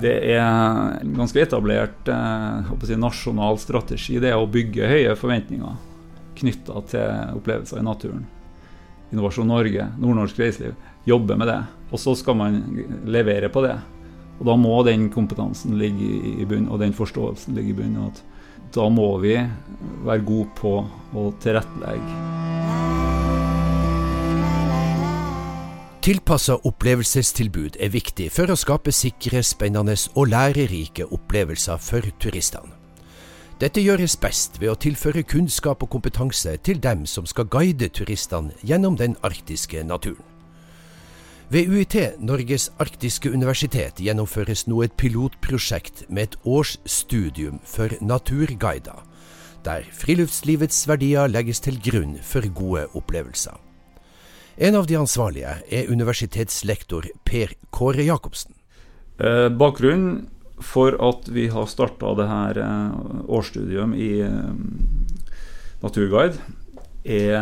Det er en ganske etablert eh, si, nasjonal strategi det er å bygge høye forventninger knytta til opplevelser i naturen. Innovasjon Norge, Nordnorsk reiseliv, jobber med det. Og så skal man levere på det. Og da må den kompetansen ligge i bunn, og den forståelsen ligge i bunn. Da må vi være gode på å tilrettelegge. Tilpassa opplevelsestilbud er viktig for å skape sikre, spennende og lærerike opplevelser for turistene. Dette gjøres best ved å tilføre kunnskap og kompetanse til dem som skal guide turistene gjennom den arktiske naturen. Ved UiT, Norges arktiske universitet, gjennomføres nå et pilotprosjekt med et årsstudium for naturguider, der friluftslivets verdier legges til grunn for gode opplevelser. En av de ansvarlige er universitetslektor Per Kåre Jacobsen. Eh, bakgrunnen for at vi har starta dette eh, årsstudium i eh, naturguide, er,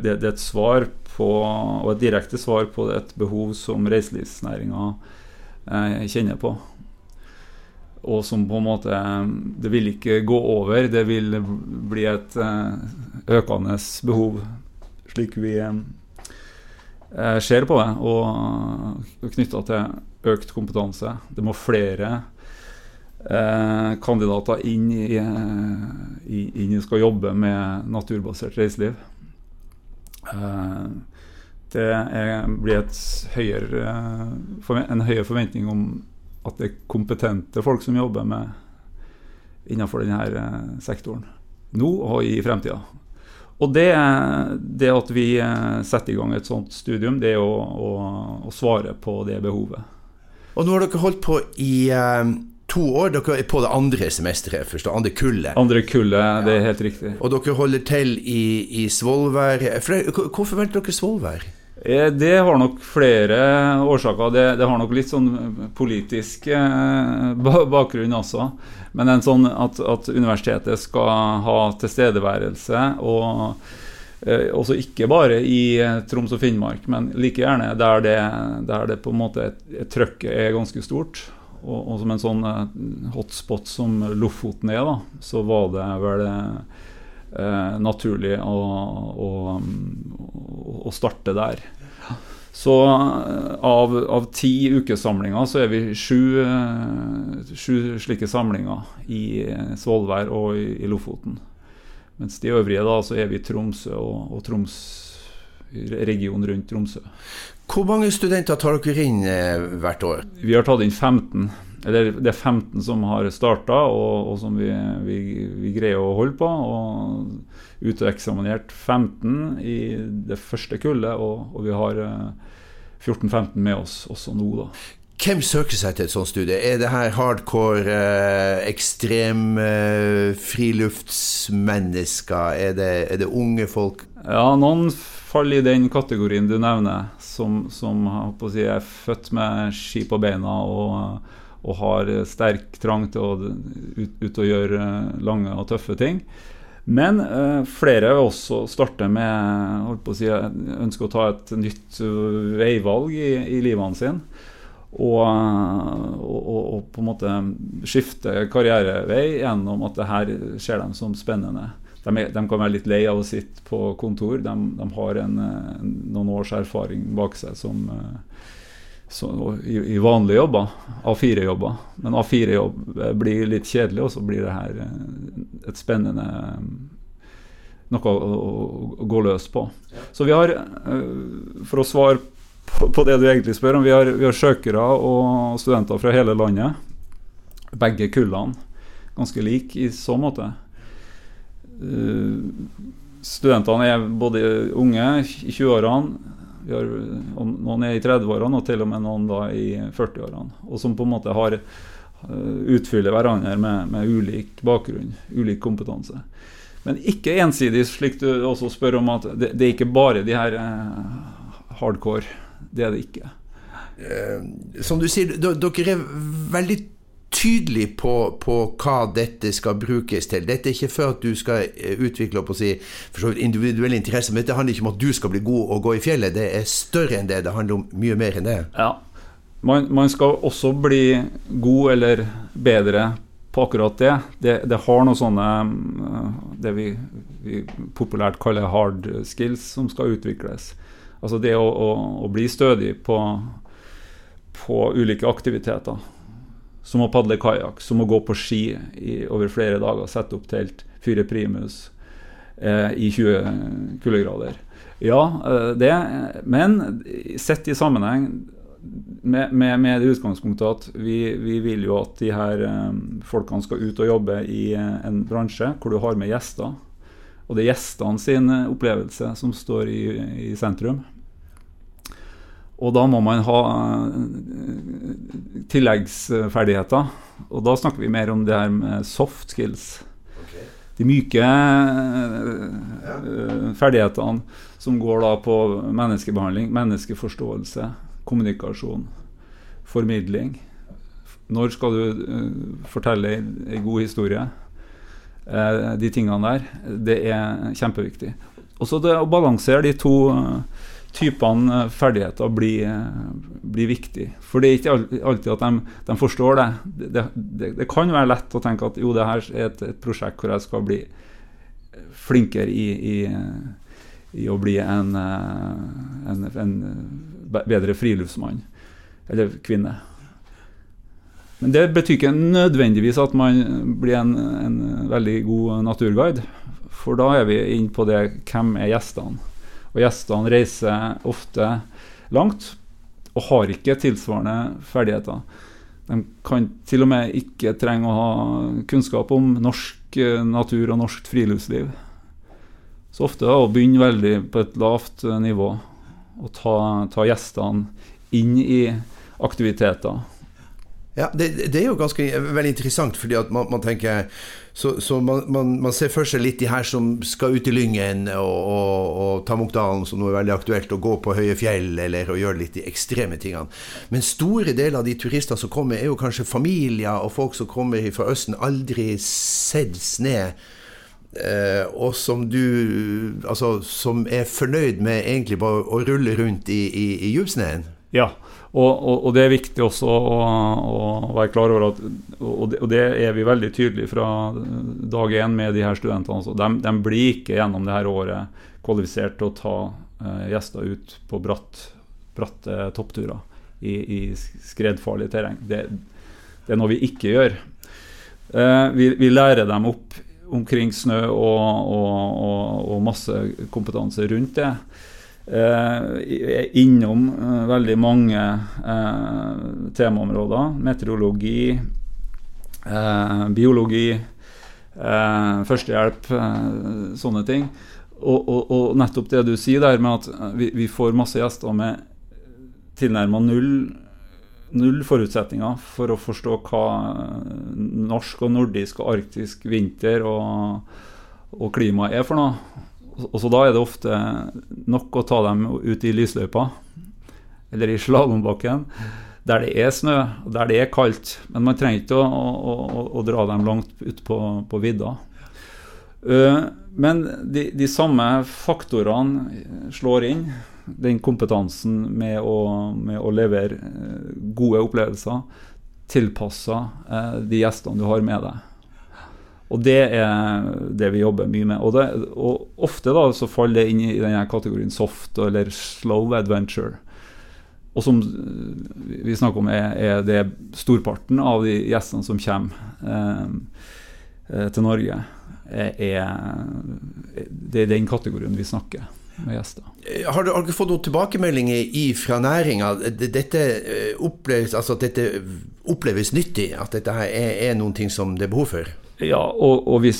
det, er et svar på, og et direkte svar på et behov som reiselivsnæringa kjenner på. Og som på en måte Det vil ikke gå over. Det vil bli et økende behov, slik vi eh, Eh, ser på det, og knytta til økt kompetanse. Det må flere eh, kandidater inn i, i, inn i skal jobbe med naturbasert reiseliv. Eh, det er, blir høyere, eh, en høyere forventning om at det er kompetente folk som jobber med innenfor denne eh, sektoren. Nå og i fremtida. Og det, det, at vi eh, setter i gang et sånt studium, det er å, å, å svare på det behovet. Og nå har dere holdt på i um, to år. Dere er på det andre semesteret, forstå, andre kullet. Andre kullet, ja. det er helt riktig. Og dere holder til i, i Svolvær. Hvorfor valgte dere Svolvær? Eh, det har nok flere årsaker. Det, det har nok litt sånn politisk eh, bakgrunn også. Men en sånn at, at universitetet skal ha tilstedeværelse, og eh, også ikke bare i Troms og Finnmark, men like gjerne der det, der det på en måte trøkket er ganske stort. Og, og, som en sånn hotspot som Lofoten er, da, så var det vel eh, naturlig å, å, å starte der. Så eh, av, av ti ukesamlinger så er vi sju, eh, sju slike samlinger i eh, Svolvær og i, i, Lofoten. Mens de øvrige da så er vi i Tromsø og, og Troms, regionen rundt Tromsø. Hvor mange studenter tar dere inn hvert år? Vi har tatt inn 15. Eller det er 15 som har starta, og, og, som vi, vi, vi, greier å holde på. Og uteksaminert 15 i det første kullet, og, og vi har 14-15 med oss også nå, da. Hvem søker seg til et sånt studie? Er det her hardcore, eh, ekstrem eh, friluftsmennesker? Er det, er det, unge folk? Ja, noen faller i den kategorien du nevner, som, som si, er født med ski på beina og, og har sterk trang til å ut, ut og gjøre lange og tøffe ting. Men eh, flere også starter med å si, ønsker å ta et nytt veivalg i, i livene sine. Og, og, og, på en måte skifte karrierevei gjennom at det her ser dem som spennende. De, de, kan være litt lei av å sitte på kontor. De, de har en, en, noen års erfaring bak seg som som, i, i, vanlige jobber, A4-jobber. Men A4-jobb blir litt kjedelig, og så blir det her eh, et spennende eh, noe å, å, gå løs på. Så vi har, eh, for å svare på, på det du egentlig spør om, vi har, vi har søkere og studenter fra hele landet. Begge kullene. Ganske like i så måte. Studentene er både unge i 20-årene noen er i 30-årene, og til og med noen da i 40-årene. Og som på en måte har uh, utfyller hverandre med, med, ulik bakgrunn, ulik kompetanse. Men ikke ensidig, slik du også spør om, at det, det er ikke bare de her uh, hardcore. Det er det ikke. Uh, som du sier, dere er veldig tydelig på, på, hva dette skal brukes til. Dette er ikke for at du skal eh, utvikle si, individuelle interesser, men det handler ikke om at du skal bli god og gå i fjellet. Det er større enn det. Det handler om mye mer enn det. Ja, man, man, skal også bli god eller bedre på akkurat det. Det, det har noen sånne eh, det vi, vi, populært kaller hard skills, som skal utvikles. Altså det å, å, å bli stødig på, på, ulike aktiviteter. Som å padle kajakk, som å gå på ski i, over flere dager, sette opp telt, fyre primus eh, i 20 kuldegrader. Ja, eh, det, men sett i sammenheng med, med, med, det utgangspunktet at vi, vi, vil jo at de her um, folkene skal ut og jobbe i uh, en bransje hvor du har med gjester. Og det er gjestene sin uh, opplevelse som står i, i, sentrum. Og da må man ha uh, tilleggsferdigheter. Og da snakker vi mer om det her med soft skills. Okay. De myke ja. ferdighetene som går da på menneskebehandling, menneskeforståelse kommunikasjon, formidling. Når skal du fortelle en god historie? Uh, de tingene der. Det er kjempeviktig. Også det å balansere de to uh, typene ferdigheter blir, blir, viktig. For det er ikke alltid at de, de forstår det. Det, det. det, kan være lett å tenke at jo, det her er et, et prosjekt hvor jeg skal bli flinkere i, i, i å bli en, en, en bedre friluftsmann eller -kvinne. Men det betyr ikke nødvendigvis at man blir en, en veldig god naturguide. For da er vi inne på det hvem er gjestene. Og gjestene reiser ofte langt og har ikke tilsvarende ferdigheter. De kan til og med ikke trenge å ha kunnskap om norsk eh, natur og norsk friluftsliv. Så ofte da, å begynne veldig på et lavt eh, nivå og ta, ta gjestene inn i aktiviteter. Ja, det, det, er jo ganske veldig interessant, fordi at man, man tenker Så, så man, man, man, ser for seg litt de her som skal ut i Lyngen og, og, og ta Munkdalen, som nå er veldig aktuelt, og gå på høye fjell eller og gjøre litt de ekstreme tingene. Men store deler av de turister som kommer, er jo kanskje familier og folk som kommer fra Østen, aldri sett snø Eh, og som du Altså som er fornøyd med egentlig bare å rulle rundt i, i, i djupsnøen? Ja, og, og, og, det er viktig også å, å være klar over at og det, og det, er vi veldig tydelige fra dag én med de her studentene. De, de, blir ikke gjennom det her året kvalifisert til å ta uh, gjester ut på bratt, bratte toppturer i, i skredfarlig terreng. Det, det, er noe vi ikke gjør. Uh, vi, vi lærer dem opp omkring snø og, og, og, og masse kompetanse rundt det. Eh, innom eh, veldig mange eh, temaområder. Meteorologi, biologi, eh, førstehjelp, eh, sånne ting. Og, og, nettopp det du sier der med at vi, vi får masse gjester med tilnærma null null forutsetninger for å forstå hva norsk og nordisk og arktisk vinter og, og klima er for noe. Og så Da er det ofte nok å ta dem ut i lysløypa eller i slalåmbakken, der det er snø og der det er kaldt. Men man trenger ikke å, å, å, å dra dem langt ut på, på vidda. Uh, men de, de, samme faktorene slår inn den kompetansen med å, med å levere eh, gode opplevelser tilpassa eh, de gjestene du har med deg. Og det er det vi jobber mye med. Og, det, og ofte da så faller det inn i denne kategorien soft eller slow adventure. Og som vi snakker om, er, er det storparten av de gjestene som kommer eh, eh til Norge, er, det er den kategorien vi snakker med gjester. Eh, har du, har du fått noen tilbakemeldinger fra næringa? Dette eh, oppleves, altså dette oppleves nyttig? At dette er, er noen ting som det er behov for? Ja, og, og vi,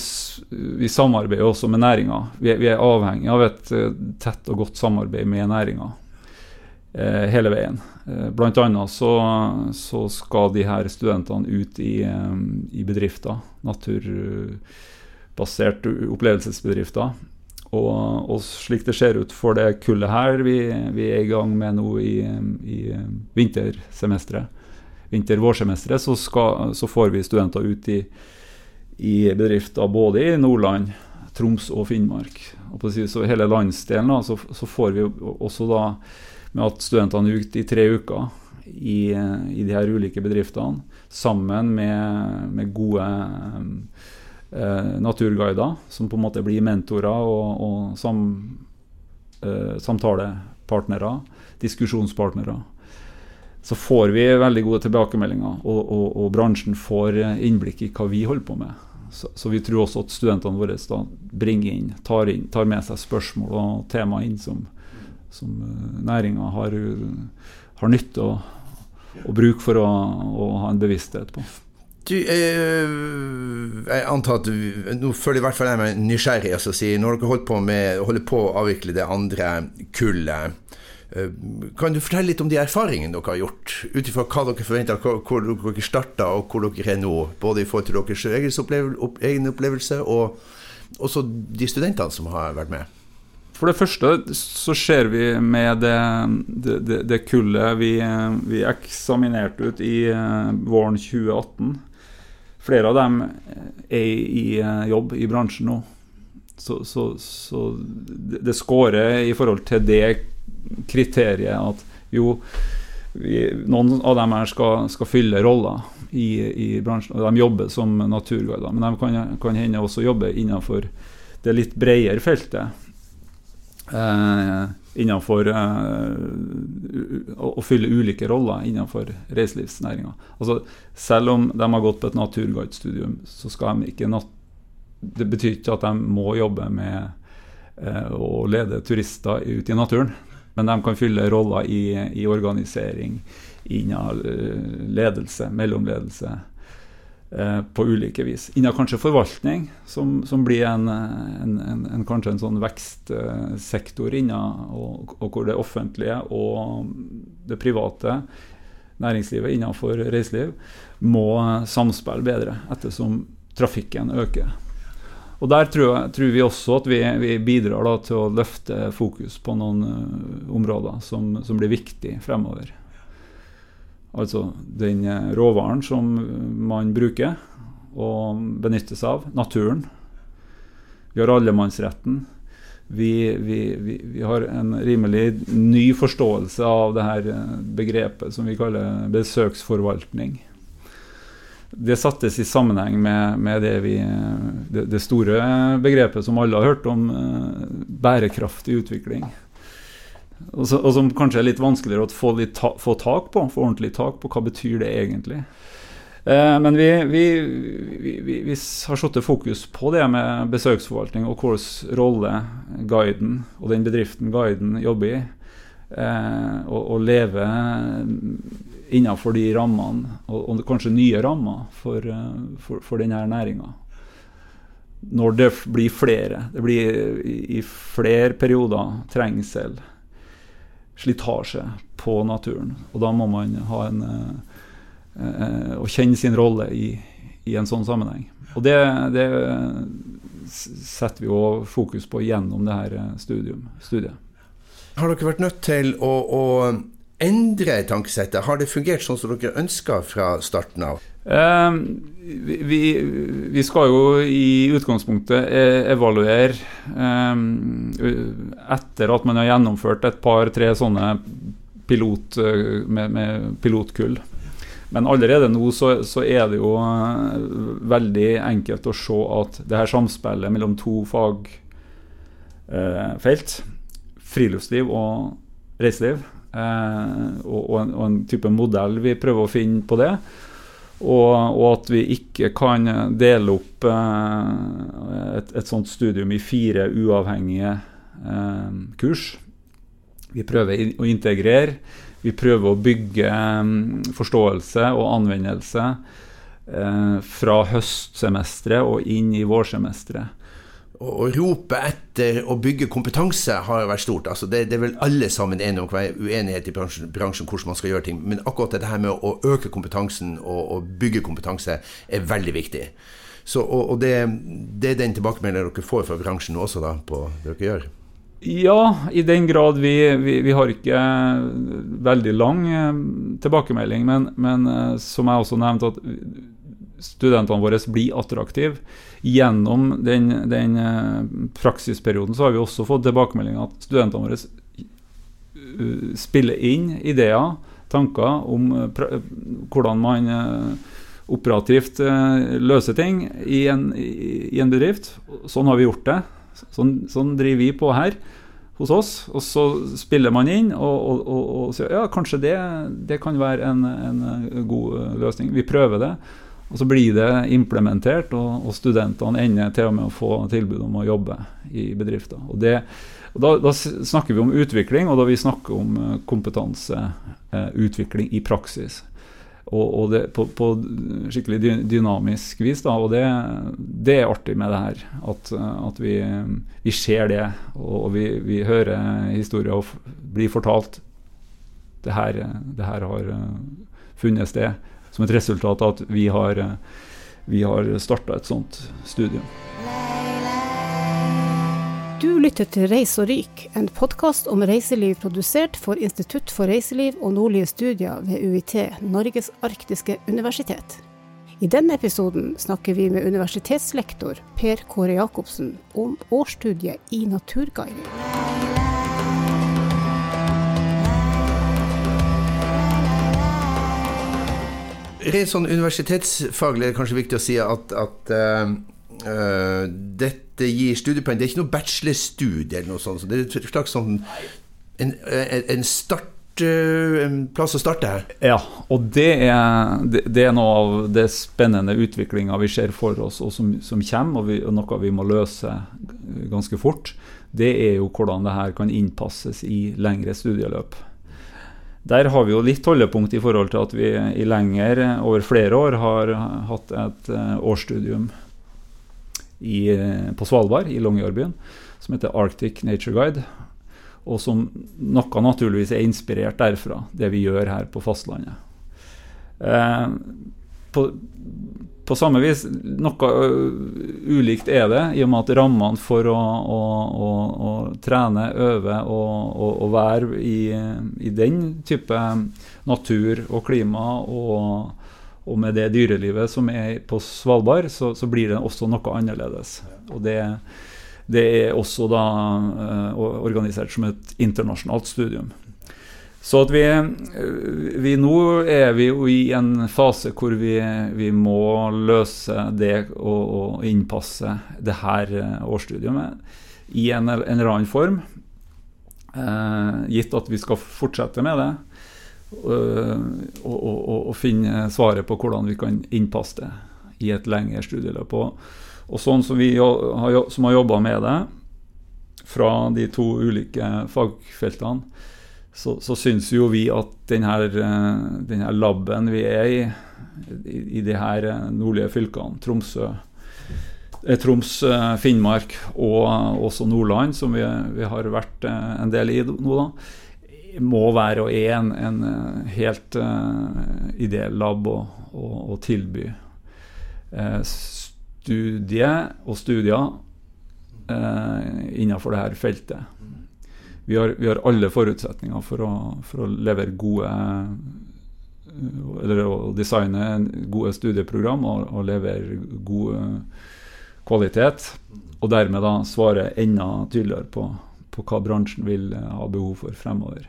vi, samarbeider også med næringa. Vi, vi, er avhengig av et eh, tett og godt samarbeid med næringa eh, hele veien. Eh, blant annet så, så, skal de her studentene ut i, i bedrifter. Naturbaserte opplevelsesbedrifter. Og, og, slik det ser ut for det kullet her vi, vi er i gang med nå i, i vintersemesteret, vinter-vårsemesteret, så, så, får vi studenter ut i, i, bedrifter både i Nordland, Troms og Finnmark. Og på så hele landsdelen da, så, så, får vi også da med at studentene er ute i tre uker i, i de her ulike bedriftene, sammen med, med gode eh, naturguider, som på en måte blir mentorer og, og sam, eh, samtalepartnere, diskusjonspartnere, så får vi veldig gode tilbakemeldinger, og, og, og bransjen får innblikk i hva vi holder på med. Så, så, vi tror også at studentene våre da bringer inn tar, inn, tar med seg spørsmål og tema inn som, som uh, næringa har, har nytte og, og bruk for å, å, ha en bevissthet på. Du, eh, jeg antar at du, Nå føler i hvert fall jeg meg nysgjerrig. Altså, når dere holder på, med, holder på å avvikle det andre kullet, eh, kan du fortelle litt om de erfaringene dere har gjort, ut ifra hva dere forventa, hvor, dere starta og hvor dere er nå? Både i forhold til deres egen opplevelse og også de studentene som har vært med? For det første så ser vi med det, det, det kullet vi, vi, eksaminerte ut i uh, våren 2018 Flere av dem er i uh, jobb i bransjen nå. Så, så, så det scorer i forhold til det kriteriet at jo vi, noen av dem her skal, skal fylle roller i, i, bransjen. De jobber som naturguider, men de kan, kan hende også jobbe innenfor det litt bredere feltet eh, innenfor eh, å fylle ulike roller innenfor reiselivsnæringa. Altså, selv om de har gått på et naturguidestudium, så skal de ikke Det betyr ikke at de må jobbe med eh, å lede turister ut i naturen. Men de kan fylle roller i, i organisering, innen eh, ledelse, mellomledelse Eh, på ulike vis. Innen kanskje forvaltning, som, som blir en, en, en, kanskje en sånn vekstsektor innen, og, og, hvor det offentlige og det private næringslivet innenfor reiseliv må samspille bedre, ettersom trafikken øker. Og Der tror, jeg, tror vi også at vi, vi bidrar da, til å løfte fokus på noen uh, områder som, som blir viktig fremover. Altså den eh, råvaren som man bruker og benytter seg av. Naturen. Vi har allemannsretten. Vi, vi, vi, har en rimelig ny forståelse av det her eh, begrepet som vi kaller besøksforvaltning. Det sattes i sammenheng med, med det, det, det, store begrepet som alle har hørt om, eh, bærekraftig utvikling. Og, så, og, som kanskje er litt vanskeligere å få, ta, få, tak på, få ordentlig tak på. Hva betyr det egentlig? Eh, men vi, vi, vi, vi har satt fokus på det med besøksforvaltning og hvilken rolle guiden og den bedriften guiden jobber i. Eh, og, og leve innenfor de rammene, og, og kanskje nye rammer for, eh, for, for denne næringa når det blir flere. Det blir i, flere perioder trengsel slitasje på naturen. Og da må man ha en eh, å kjenne sin rolle i, i, en sånn sammenheng. Og det, det setter vi jo fokus på gjennom det her eh, studium, studiet. Har dere vært nødt til å, å endre tankesettet? Har det fungert sånn som dere ønska fra starten av? Eh, vi, vi, skal jo i utgangspunktet e, evaluere eh, etter at man har gjennomført et par-tre sånne pilot, eh, med, med, pilotkull. Men allerede nå så, så, er det jo eh, veldig enkelt å se at det her samspillet mellom to fagfelt, eh, friluftsliv og reiseliv, og, og, en, og en type modell vi prøver å finne på det, og, og, at vi ikke kan dele opp eh, et, et, sånt studium i fire uavhengige eh, kurs. Vi prøver å integrere. Vi prøver å bygge forståelse og anvendelse eh, fra høstsemesteret og inn i vårsemesteret å rope etter å bygge kompetanse har vært stort. Altså det, det, er vel alle sammen enige om hva er uenighet i bransjen, bransjen, hvordan man skal gjøre ting. Men akkurat dette her med å øke kompetansen og, og bygge kompetanse er veldig viktig. Så, og, og det, det, er den tilbakemeldingen dere får fra bransjen også da, på det dere gjør? Ja, i den grad vi, vi, vi har ikke veldig lang eh, tilbakemelding. Men, men eh, som jeg også nevnte, at studentene våre blir attraktive gjennom den, den eh, praksisperioden så har vi også fått tilbakemeldinger at studentene våre eh, spiller inn ideer tanker om hvordan man operativt løser ting i en, i en bedrift. Sånn har vi gjort det. Sånn, sånn driver vi på her hos oss. Og så spiller man inn og, og, og, og sier ja, kanskje det, det kan være en, en, god løsning. Vi prøver det. Og så blir det implementert, og, og studentene ender til og med å få tilbud om å jobbe i bedrifter. Og det, og da, da, snakker vi om utvikling, og da vi snakker om eh, kompetanseutvikling eh, i praksis. Og, og det, på, på, skikkelig dynamisk vis. Da, og det, det, er artig med det her. At, at vi, vi, ser det, og vi, vi hører historier og blir fortalt. Det her, det her har eh, funnet sted som et resultat av at vi har, vi har starta et sånt studium. Du lytter til Reis og ryk, en podkast om reiseliv produsert for Institutt for reiseliv og nordlige studier ved UiT, Norges arktiske universitet. I denne episoden snakker vi med universitetslektor Per Kåre Jacobsen om årsstudiet i naturguiding. Rent sånn universitetsfaglig er det kanskje viktig å si at, at uh, dette gir studiepoeng. Det er ikke noe bachelorstudie eller noe sånt. Så det er et slags sånn en, en start en plass å starte her. Ja, og det er, det er noe av det spennende utviklinga vi ser for oss, og som, som kommer, og, vi, og, noe vi må løse ganske fort. Det er jo hvordan det her kan innpasses i lengre studieløp. Der har vi jo litt holdepunkt i forhold til at vi i lenger, over flere år, har hatt et eh, årsstudium i, eh, på Svalbard, i Longyearbyen, som heter Arctic Nature Guide. Og som noe naturligvis er inspirert derfra, det vi gjør her på fastlandet. Eh, på, på, samme vis, noe ulikt er det, i og med at rammene for å, å, å, å trene, øve og, være i, i, den type natur og klima og og med det dyrelivet som er på Svalbard, så, så blir det også noe annerledes. Og det, det er også da eh, organisert som et internasjonalt studium. Så at vi, eh, vi, Nå er vi jo i en fase hvor vi, vi må løse det og, og innpasse det her årsstudiet årsstudiet i en, eller annen form. Eh, gitt at vi skal fortsette med det. Øh, og, og, og, finne svaret på hvordan vi kan innpasse det i et lengre studieløp. Og sånn som vi har, som har jobba med det fra de to ulike fagfeltene, så, så syns jo vi at denne, denne laben vi er i, i, i de her nordlige fylkene, Tromsø, eh, Troms, eh, Finnmark og også Nordland, som vi, vi har vært eh, en del i nå, da, må være og er en, en eh, helt uh, ideell lab å, å, å tilby. Eh, studie og studier eh, innenfor dette feltet. Vi har, vi har, alle forutsetninger for å, for å levere gode Eller å designe gode studieprogram og, og levere god kvalitet. Og dermed da svare enda tydeligere på, på hva bransjen vil ha behov for fremover.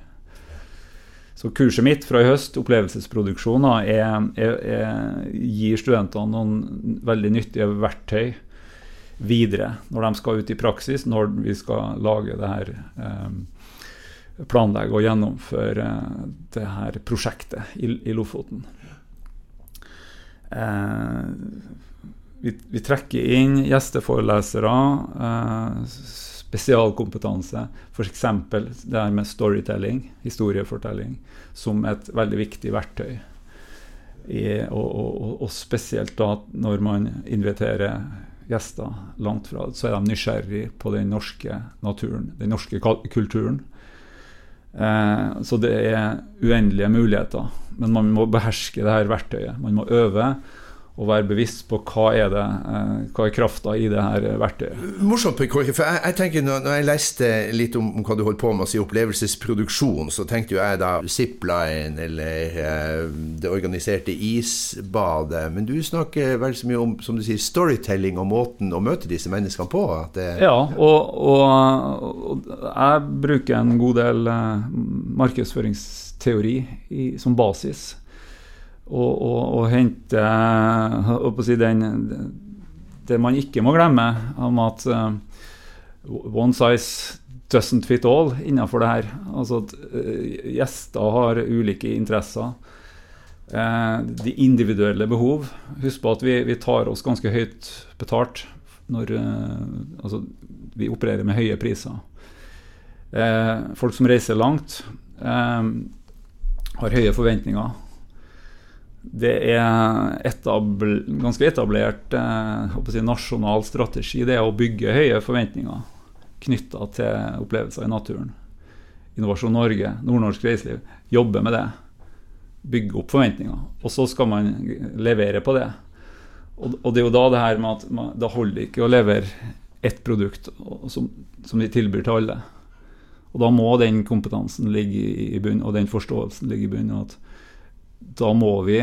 Så kurset mitt fra i høst, opplevelsesproduksjoner, er, er, er, gir studentene noen veldig nyttige verktøy videre når de skal ut i praksis, når vi skal lage det her eh, planlegge og gjennomføre det her prosjektet i, i Lofoten. Eh, vi, vi, trekker inn gjesteforelesere. Eh, spesialkompetanse. F.eks. det her med storytelling, historiefortelling, som et veldig viktig verktøy. I, og, og, og, spesielt da når man inviterer gjester langt fra, så er de nysgjerrig på den norske naturen, den norske kulturen. Eh, så det er uendelige muligheter. Men man må beherske det her verktøyet. Man må øve, og være bevisst på hva er det, eh, hva er krafta i det her verktøyet. Morsomt. For jeg, jeg, tenker når, jeg leste litt om, om hva du holdt på med, altså opplevelsesproduksjon, så tenkte jo jeg da zipline eller eh, det organiserte isbadet. Men du snakker vel så mye om som du sier, storytelling og måten å møte disse menneskene på? ja, og, og, og, jeg bruker en god del eh, markedsføringsteori i, som basis og, og, og hente si, den, det man ikke må glemme, om at uh, one size doesn't fit all innenfor det her. Altså at uh, gjester har ulike interesser. Uh, de individuelle behov. Husk på at vi, vi tar oss ganske høyt betalt når altså, vi opererer med høye priser. folk som reiser langt, har høye forventninger det er etabl ganske etablert eh, si, nasjonal strategi. Det er å bygge høye forventninger knytta til opplevelser i naturen. Innovasjon Norge, Nordnorsk reiseliv, jobber med det. Bygge opp forventninger. Og så skal man levere på det. Og, og det er jo da det her med at man, da holder ikke å levere ett produkt som, som de tilbyr til alle. Og da må den kompetansen ligge i bunn, og den forståelsen ligge i bunn. at da må vi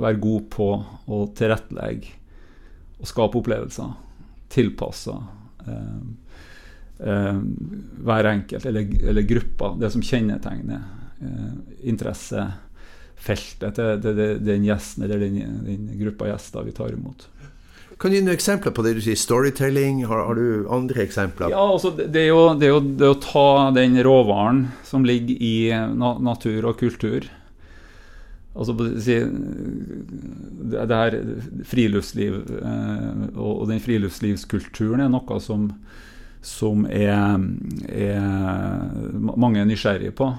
være gode på å tilrettelegge og skape opplevelser tilpassa eh, eh, hver enkelt eller, eller gruppa. Det som kjennetegner eh, interessefeltet til, til, til, den gjesten eller den, den gruppa gjester vi tar imot. Kan du gi noen eksempler på det du sier storytelling? Har, har du andre eksempler? Ja, altså det, er jo, det er jo det å ta den råvaren som ligger i natur og kultur Altså, det her friluftsliv eh, og den friluftslivskulturen er noe som, som er, er, mange er nysgjerrige på.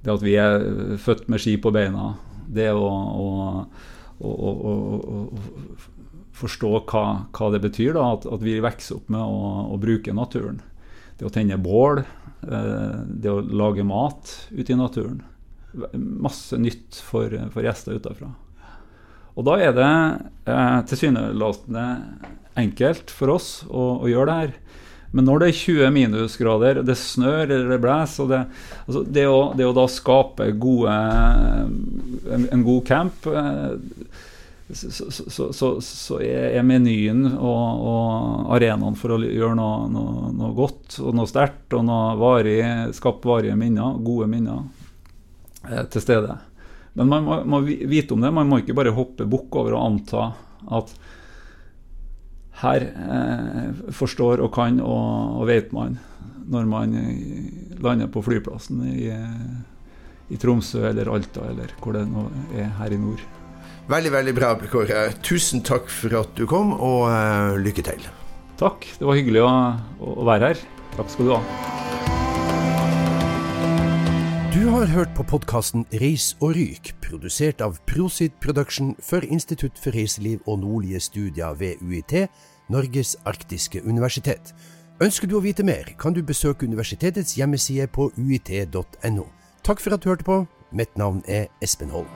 Det at vi er født med ski på beina. Det å, å, å, å forstå hva, hva, det betyr. Da, at, at, vi vokser opp med å, bruke naturen. Det å tenne bål. Eh, det å lage mat ute i naturen masse nytt for, for gjester utafra. Og da er det eh, tilsynelatende enkelt for oss å, å, gjøre det her. Men når det er 20 minusgrader, det snør eller det blåser det, altså det, å, det, å, da skape gode, en, en god camp eh, så, så, så, så, er menyen og, og arenaen for å gjøre noe, noe, noe godt og noe sterkt og noe varig, skape varige minner, gode minner, til stede. Men man må, må, vite om det. Man må ikke bare hoppe bukk over og anta at her eh, forstår og kan og, og, vet man når man eh, lander på flyplassen i, i, Tromsø eller Alta eller hvor det nå er her i nord. Veldig, veldig bra, Kåre. Tusen takk for at du kom, og uh, lykke til. Takk. Det var hyggelig å, å være her. Takk skal du ha. Du har hørt på podkasten Reis og ryk, produsert av Prosit Production for Institutt for reiseliv og nordlige studier ved UiT, Norges arktiske universitet. Ønsker du å vite mer, kan du besøke universitetets hjemmeside på uit.no. Takk for at du hørte på. Mitt navn er Espen Holm.